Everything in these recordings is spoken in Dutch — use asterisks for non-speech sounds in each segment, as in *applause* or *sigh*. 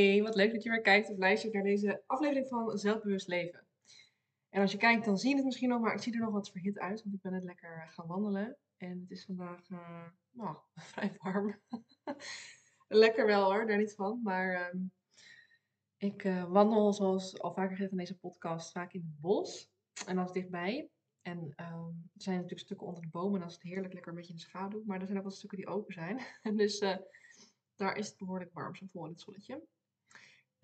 Hey, wat leuk dat je weer kijkt of luistert naar deze aflevering van Zelfbewust Leven. En als je kijkt, dan zie je het misschien nog, maar ik zie er nog wat verhit uit, want ik ben net lekker eh, gaan wandelen. En het is vandaag, eh, nou, *laughs* vrij warm. *laughs* lekker wel hoor, daar niet van. Maar ehm, ik eh, wandel, zoals al vaker gezegd in deze podcast, vaak in het bos. En dat is dichtbij. En ehm, er zijn natuurlijk stukken onder de bomen en dan is het heerlijk lekker een beetje in de schaduw. Maar er zijn ook wat stukken die open zijn. *laughs* dus daar is het behoorlijk warm, zo vol in het zonnetje.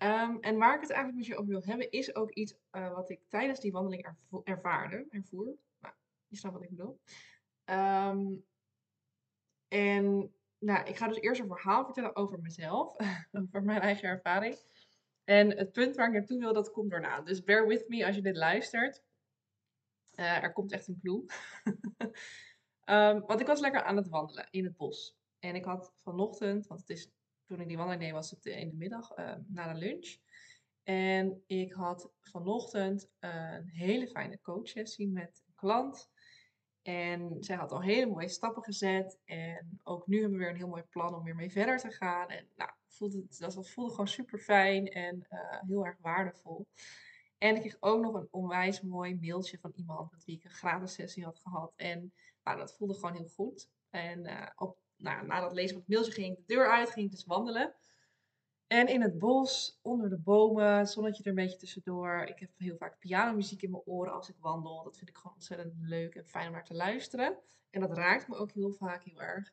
Ehm, en waar ik het eigenlijk met je over wil hebben, is ook iets uh, wat ik tijdens die wandeling ervaarde, ervoer. Nou, je snapt wat ik bedoel. Um, en nou, ik ga dus eerst een verhaal vertellen over mezelf, *laughs* over mijn eigen ervaring. En het punt waar ik naartoe wil, dat komt daarna. Dus bear with me als je dit luistert. Uh, er komt echt een clue. um, *laughs* want ik was lekker aan het wandelen in het bos. En ik had vanochtend, want het is toen ik die wandeling deed, was het in de middag uh, na de lunch. En ik had vanochtend een hele fijne coachsessie met een klant. En zij had al hele mooie stappen gezet. En ook nu hebben we weer een heel mooi plan om weer mee verder te gaan. En nou, voelde dat voelde gewoon super fijn en uh, heel erg waardevol. En ik kreeg ook nog een onwijs mooi mailtje van iemand met wie ik een gratis sessie had gehad. En nou, dat voelde gewoon heel goed. En uh, op nou, na dat lezen van het mailtje ging ik de deur uit, ging ik dus wandelen. En in het bos, onder de bomen, zonnetje er een beetje tussendoor. Ik heb heel vaak pianomuziek in mijn oren als ik wandel. Dat vind ik gewoon ontzettend leuk en fijn om naar te luisteren. En dat raakt me ook heel vaak heel erg.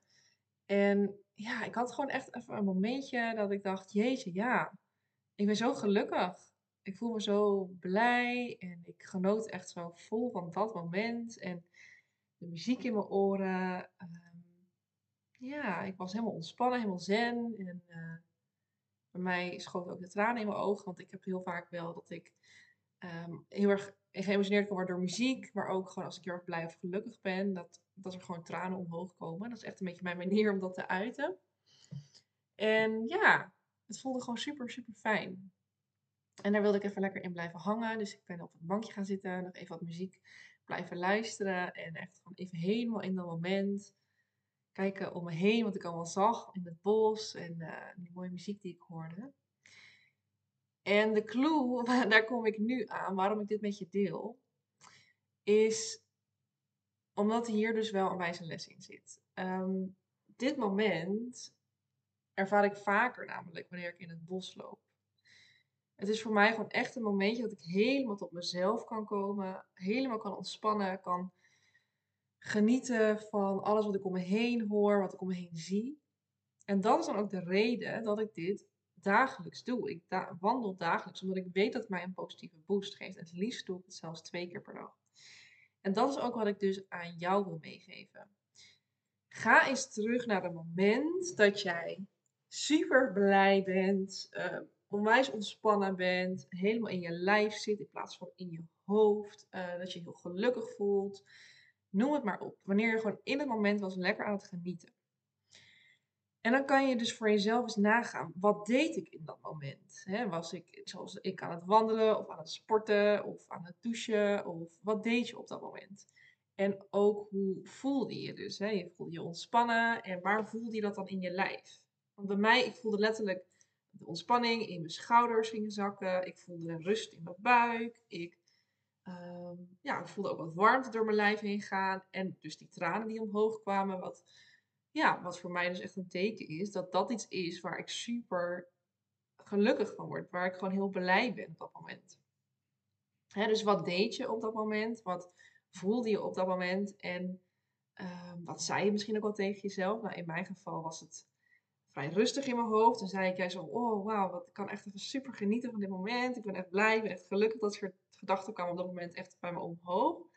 En ja, ik had gewoon echt even een momentje dat ik dacht, jeetje, ja, ik ben zo gelukkig. Ik voel me zo blij en ik genoot echt zo vol van dat moment. En de muziek in mijn oren. Uh, ja, ik was helemaal ontspannen, helemaal zen. En uh, bij mij schoten ook de tranen in mijn ogen. Want ik heb heel vaak wel dat ik um, heel erg geëmotioneerd kan worden door muziek. Maar ook gewoon als ik heel erg blij of gelukkig ben. Dat, dat er gewoon tranen omhoog komen. Dat is echt een beetje mijn manier om dat te uiten. En ja, het voelde gewoon super, super fijn. En daar wilde ik even lekker in blijven hangen. Dus ik ben op het bankje gaan zitten. Nog even wat muziek blijven luisteren. En echt gewoon even helemaal in dat moment kijken om me heen, wat ik allemaal zag in het bos en uh, die mooie muziek die ik hoorde. En de clue, *laughs* daar kom ik nu aan, waarom ik dit met je deel, is omdat hier dus wel een wijze les in zit. Um, dit moment ervaar ik vaker namelijk wanneer ik in het bos loop. Het is voor mij gewoon echt een momentje dat ik helemaal tot mezelf kan komen, helemaal kan ontspannen, kan genieten van alles wat ik om me heen hoor, wat ik om me heen zie. En dat is dan ook de reden dat ik dit dagelijks doe. Ik wandel dagelijks, omdat ik weet dat het mij een positieve boost geeft. En het liefst doe ik het zelfs twee keer per dag. En dat is ook wat ik dus aan jou wil meegeven. Ga eens terug naar het moment dat jij super blij bent, uh, onwijs ontspannen bent, helemaal in je lijf zit in plaats van in je hoofd, uh, dat je heel gelukkig voelt, Noem het maar op. Wanneer je gewoon in het moment was lekker aan het genieten. En dan kan je dus voor jezelf eens nagaan, wat deed ik in dat moment? was ik zoals ik aan het wandelen of aan het sporten of aan het douchen of wat deed je op dat moment? En ook hoe voelde je dus? Je voelde je ontspannen en waar voelde je dat dan in je lijf? Want bij mij, ik voelde letterlijk de ontspanning in mijn schouders gingen zakken. Ik voelde rust in mijn buik. Ik Ehm, ja, ik voelde ook wat warmte door mijn lijf heen gaan. En dus die tranen die omhoog kwamen. Wat, ja, wat voor mij dus echt een teken is. Dat dat iets is waar ik super gelukkig van word. Waar ik gewoon heel blij ben op dat moment. Dus wat deed je op dat moment? Wat voelde je op dat moment? En ehm, wat zei je misschien ook wel tegen jezelf? Nou, in mijn geval was het vrij rustig in mijn hoofd. Dan zei ik jij zo, oh wauw, ik kan echt even super genieten van dit moment. Ik ben echt blij, ik ben echt gelukkig. Dat soort gedachten kwamen op dat moment echt bij me omhoog.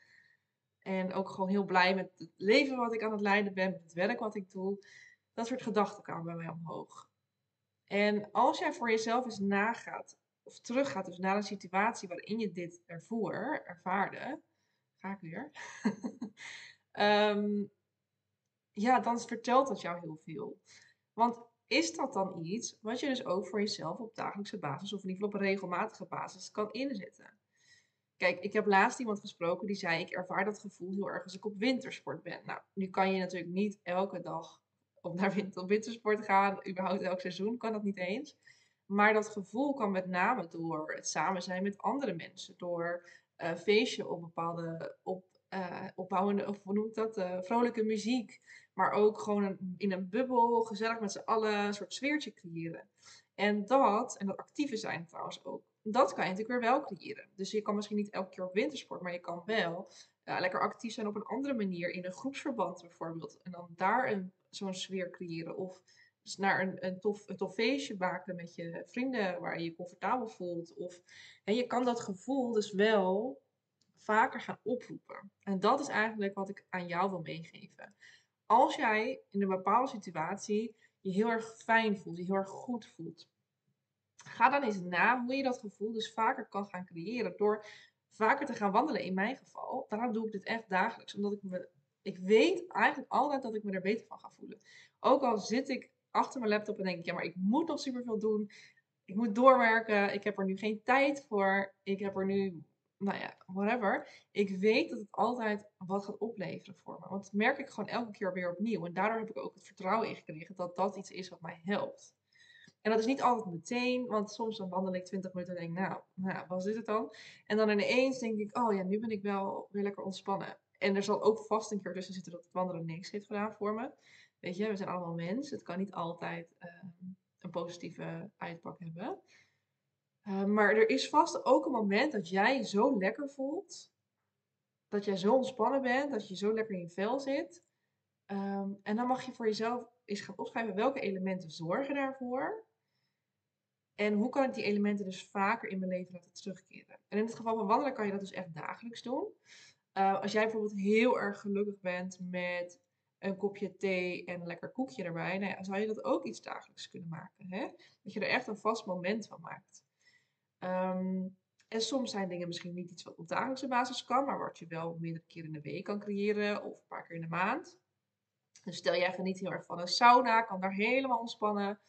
En ook gewoon heel blij met het leven wat ik aan het leiden ben, met het werk wat ik doe. Dat soort gedachten kwamen bij mij omhoog. En als jij voor jezelf eens nagaat, of teruggaat, dus naar een situatie waarin je dit ervoer, ervaarde, ga ik weer. um, *laughs* ja, dan vertelt dat jou heel veel. Want is dat dan iets wat je dus ook voor jezelf op dagelijkse basis, of in ieder geval op regelmatige basis, kan inzetten? Kijk, ik heb laatst iemand gesproken die zei: Ik ervaar dat gevoel heel erg als ik op wintersport ben. Nou, nu kan je natuurlijk niet elke dag op naar wintersport gaan, überhaupt elk seizoen kan dat niet eens. Maar dat gevoel kan met name door het samen zijn met andere mensen, door uh, feestje op bepaalde, op, uh, opbouwende, of hoe noemt dat, uh, vrolijke muziek. Maar ook gewoon in een bubbel, gezellig met z'n allen, een soort sfeertje creëren. En dat, en dat actieve zijn trouwens ook, dat kan je natuurlijk weer wel creëren. Dus je kan misschien niet elke keer op wintersport, maar je kan wel lekker actief zijn op een andere manier. In een groepsverband bijvoorbeeld. En dan daar een, zo'n sfeer creëren. Of dus naar een, een, tof, een tof feestje maken met je vrienden waar je je comfortabel voelt. Of en je kan dat gevoel dus wel vaker gaan oproepen. En dat is eigenlijk wat ik aan jou wil meegeven. Als jij in een bepaalde situatie je heel erg fijn voelt, je heel erg goed voelt, ga dan eens na hoe je dat gevoel dus vaker kan gaan creëren. Door vaker te gaan wandelen in mijn geval. Daarom doe ik dit echt dagelijks. Omdat ik me. Ik weet eigenlijk altijd dat ik me er beter van ga voelen. Ook al zit ik achter mijn laptop en denk ik, ja, maar ik moet nog superveel doen. Ik moet doorwerken. Ik heb er nu geen tijd voor. Ik heb er nu, nou ja, whatever. Ik weet dat het altijd wat gaat opleveren voor me. Want dat merk ik gewoon elke keer weer opnieuw. En daardoor heb ik ook het vertrouwen ingekregen dat dat iets is wat mij helpt. En dat is niet altijd meteen, want soms dan wandel ik 20 minuten en denk, nou, nou, wat is het dan? En dan ineens denk ik, oh ja, nu ben ik wel weer lekker ontspannen. En er zal ook vast een keer tussen zitten dat het wandelen niks heeft gedaan voor me. Weet je, we zijn allemaal mensen. Het kan niet altijd ehm, een positieve uitpak hebben. Ehm, maar er is vast ook een moment dat jij zo lekker voelt. Dat jij zo ontspannen bent, dat je zo lekker in je vel zit. Ehm, en dan mag je voor jezelf eens gaan opschrijven welke elementen zorgen daarvoor. En hoe kan ik die elementen dus vaker in mijn leven laten terugkeren? En in het geval van wandelen kan je dat dus echt dagelijks doen. Uh, als jij bijvoorbeeld heel erg gelukkig bent met een kopje thee en een lekker koekje erbij, nou ja, zou je dat ook iets dagelijks kunnen maken. Hè? Dat je er echt een vast moment van maakt. Um, en soms zijn dingen misschien niet iets wat op dagelijkse basis kan, maar wat je wel meerdere keren in de week kan creëren of een paar keer in de maand. Dus stel jij geniet heel erg van een sauna, kan daar helemaal ontspannen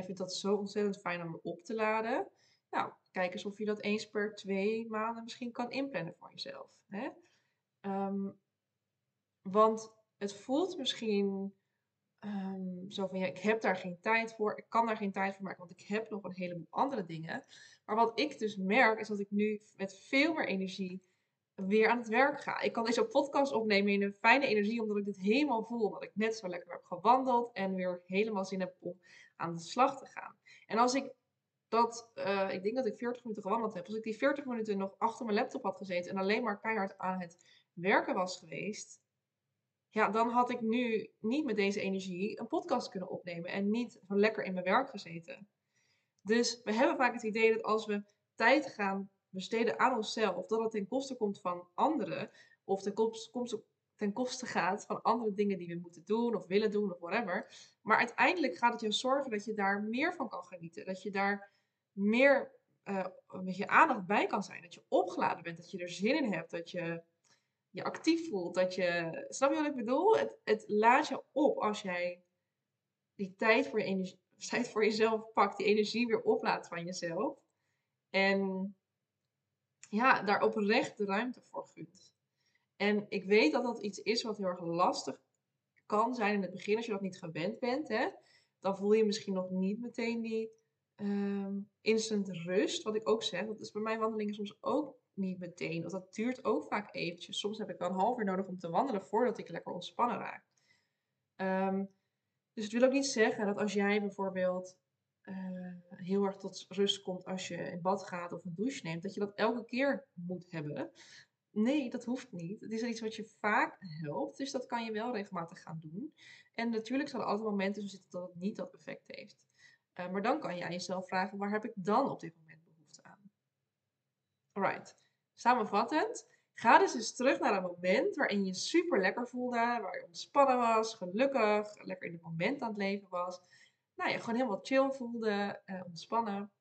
en vindt dat zo ontzettend fijn om op te laden. Nou, kijk eens of je dat eens per twee maanden misschien kan inplannen voor jezelf. Hè? Um, want het voelt misschien um, zo van ja, ik heb daar geen tijd voor, ik kan daar geen tijd voor maken, want ik heb nog een heleboel andere dingen. Maar wat ik dus merk is dat ik nu met veel meer energie weer aan het werk ga. Ik kan deze podcast opnemen in een fijne energie, omdat ik dit helemaal voel. Omdat ik net zo lekker heb gewandeld en weer helemaal zin heb om aan de slag te gaan. En als ik dat, uh, ik denk dat ik 40 minuten gewandeld heb, als ik die 40 minuten nog achter mijn laptop had gezeten en alleen maar keihard aan het werken was geweest, ja, dan had ik nu niet met deze energie een podcast kunnen opnemen en niet van lekker in mijn werk gezeten. Dus we hebben vaak het idee dat als we tijd gaan besteden aan onszelf, dat het ten koste komt van anderen, of ten koste, ten koste gaat van andere dingen die we moeten doen of willen doen of whatever. Maar uiteindelijk gaat het je zorgen dat je daar meer van kan genieten. Dat je daar meer uh, met je aandacht bij kan zijn. Dat je opgeladen bent, dat je er zin in hebt, dat je je actief voelt. Dat je, snap je wat ik bedoel? Het, het laat je op als jij die tijd voor, je *laughs* tijd voor jezelf pakt, die energie weer oplaat van jezelf. En ja, daar oprecht de ruimte voor gunt. En ik weet dat dat iets is wat heel erg lastig kan zijn in het begin als je dat niet gewend bent. Hè? Dan voel je misschien nog niet meteen die ehm, instant rust. Wat ik ook zeg, dat is bij mijn wandelingen soms ook niet meteen. Want dat duurt ook vaak eventjes. Soms heb ik wel een half uur nodig om te wandelen voordat ik lekker ontspannen raak. Um, dus het wil ook niet zeggen dat als jij bijvoorbeeld uh, heel erg tot rust komt als je in bad gaat of een douche neemt, dat je dat elke keer moet hebben. Nee, dat hoeft niet. Het is iets wat je vaak helpt, dus dat kan je wel regelmatig gaan doen. En natuurlijk zal er altijd momenten zitten dat het niet dat effect heeft. Uh, maar dan kan je aan jezelf vragen, waar heb ik dan op dit moment behoefte aan? Alright, samenvattend. Ga dus eens terug naar een moment waarin je super lekker voelde, waar je ontspannen was, gelukkig, lekker in het moment aan het leven was nou, je gewoon helemaal chill voelde, uh, ontspannen.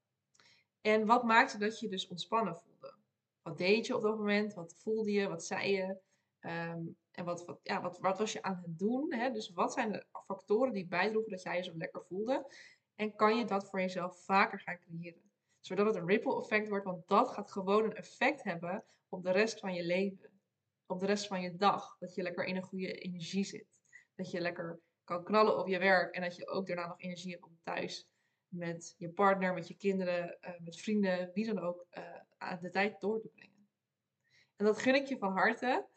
En wat maakte dat je dus ontspannen voelde? Wat deed je op dat moment? Wat voelde je? Wat zei je? Ehm, en wat, wat, ja, wat, wat was je aan het doen? Hè? Dus wat zijn de factoren die bijdroegen dat jij je zo lekker voelde? En kan je dat voor jezelf vaker gaan creëren? Zodat het een ripple effect wordt, want dat gaat gewoon een effect hebben op de rest van je leven. Op de rest van je dag. Dat je lekker in een goede energie zit. Dat je lekker kan knallen op je werk en dat je ook daarna nog energie hebt om thuis met je partner, met je kinderen, eh, met vrienden, wie dan ook, uh, de tijd door te brengen. En dat gun ik je van harte.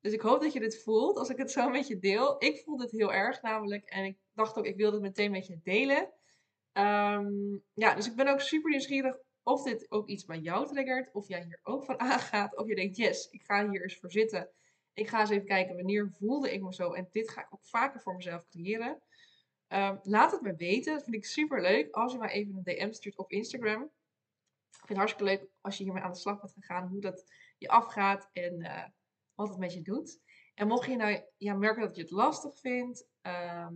Dus ik hoop dat je dit voelt als ik het zo met je deel. Ik voel dit heel erg namelijk. En ik dacht ook, ik wil het meteen met je delen. Ehm, ja, dus ik ben ook super nieuwsgierig of dit ook iets bij jou triggert. Of jij hier ook van aangaat. Of je denkt, yes, ik ga hier eens voor zitten. Ik ga eens even kijken wanneer voelde ik me zo. En dit ga ik ook vaker voor mezelf creëren. Ehm, laat het me weten. Dat vind ik super leuk. Als je mij even een DM stuurt op Instagram. Ik vind het hartstikke leuk als je hiermee aan de slag bent gegaan. Hoe dat je afgaat en uh, wat het met je doet. En mocht je nou ja, merken dat je het lastig vindt ehm,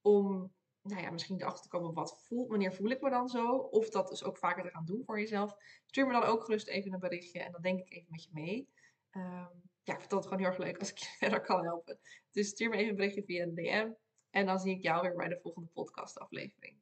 om nou ja, misschien erachter te komen wat voelt, wanneer voel ik me dan zo. Of dat dus ook vaker te gaan doen voor jezelf. Stuur me dan ook gerust even een berichtje en dan denk ik even met je mee. Um, ja, ik vind het gewoon heel erg leuk als ik je *laughs* verder kan helpen. Dus stuur me even een berichtje via een DM. En dan zie ik jou weer bij de volgende podcast aflevering.